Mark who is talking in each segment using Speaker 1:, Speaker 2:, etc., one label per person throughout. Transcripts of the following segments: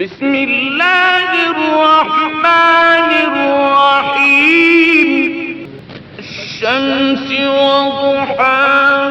Speaker 1: بسم الله الرحمن الرحيم. الشمس وضحاها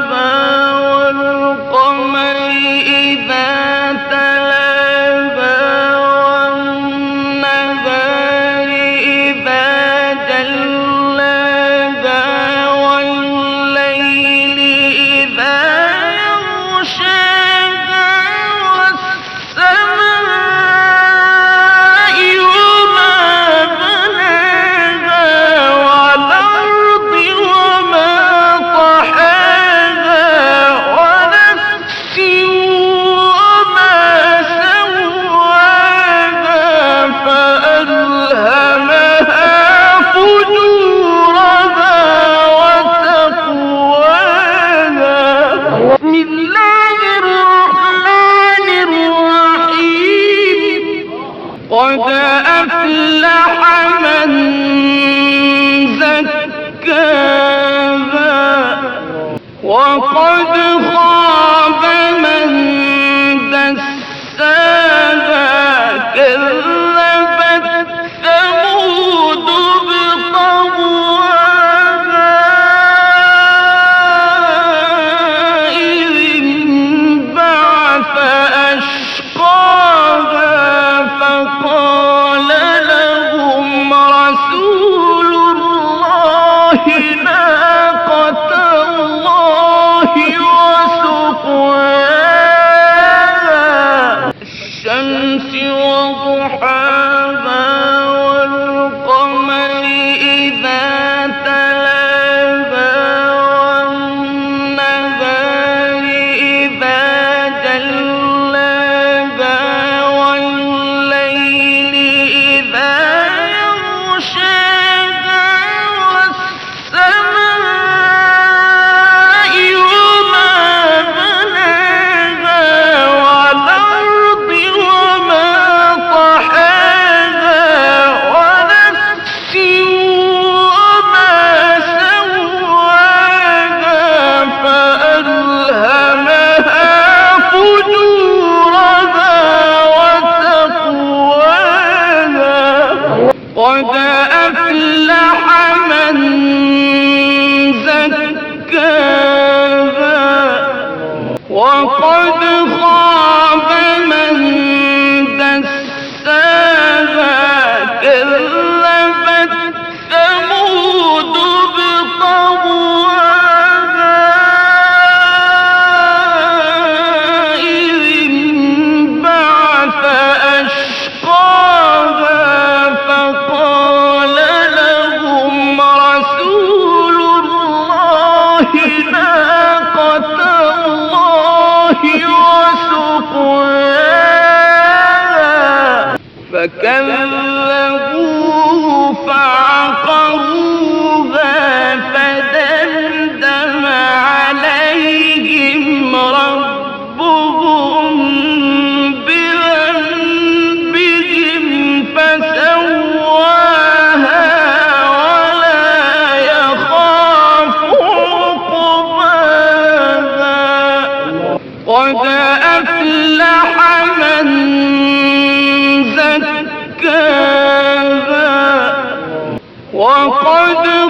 Speaker 1: وقد فرد فكذبوه فعقروها فدمدم عليهم ربهم بذنبهم فسواها ولا يخاف عقباها. قد أفلح Oh,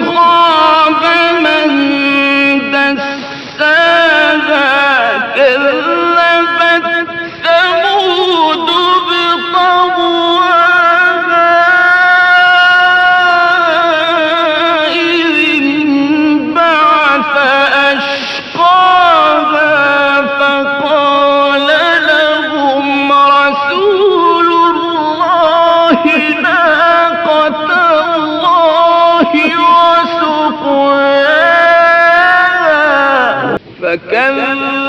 Speaker 1: فكذب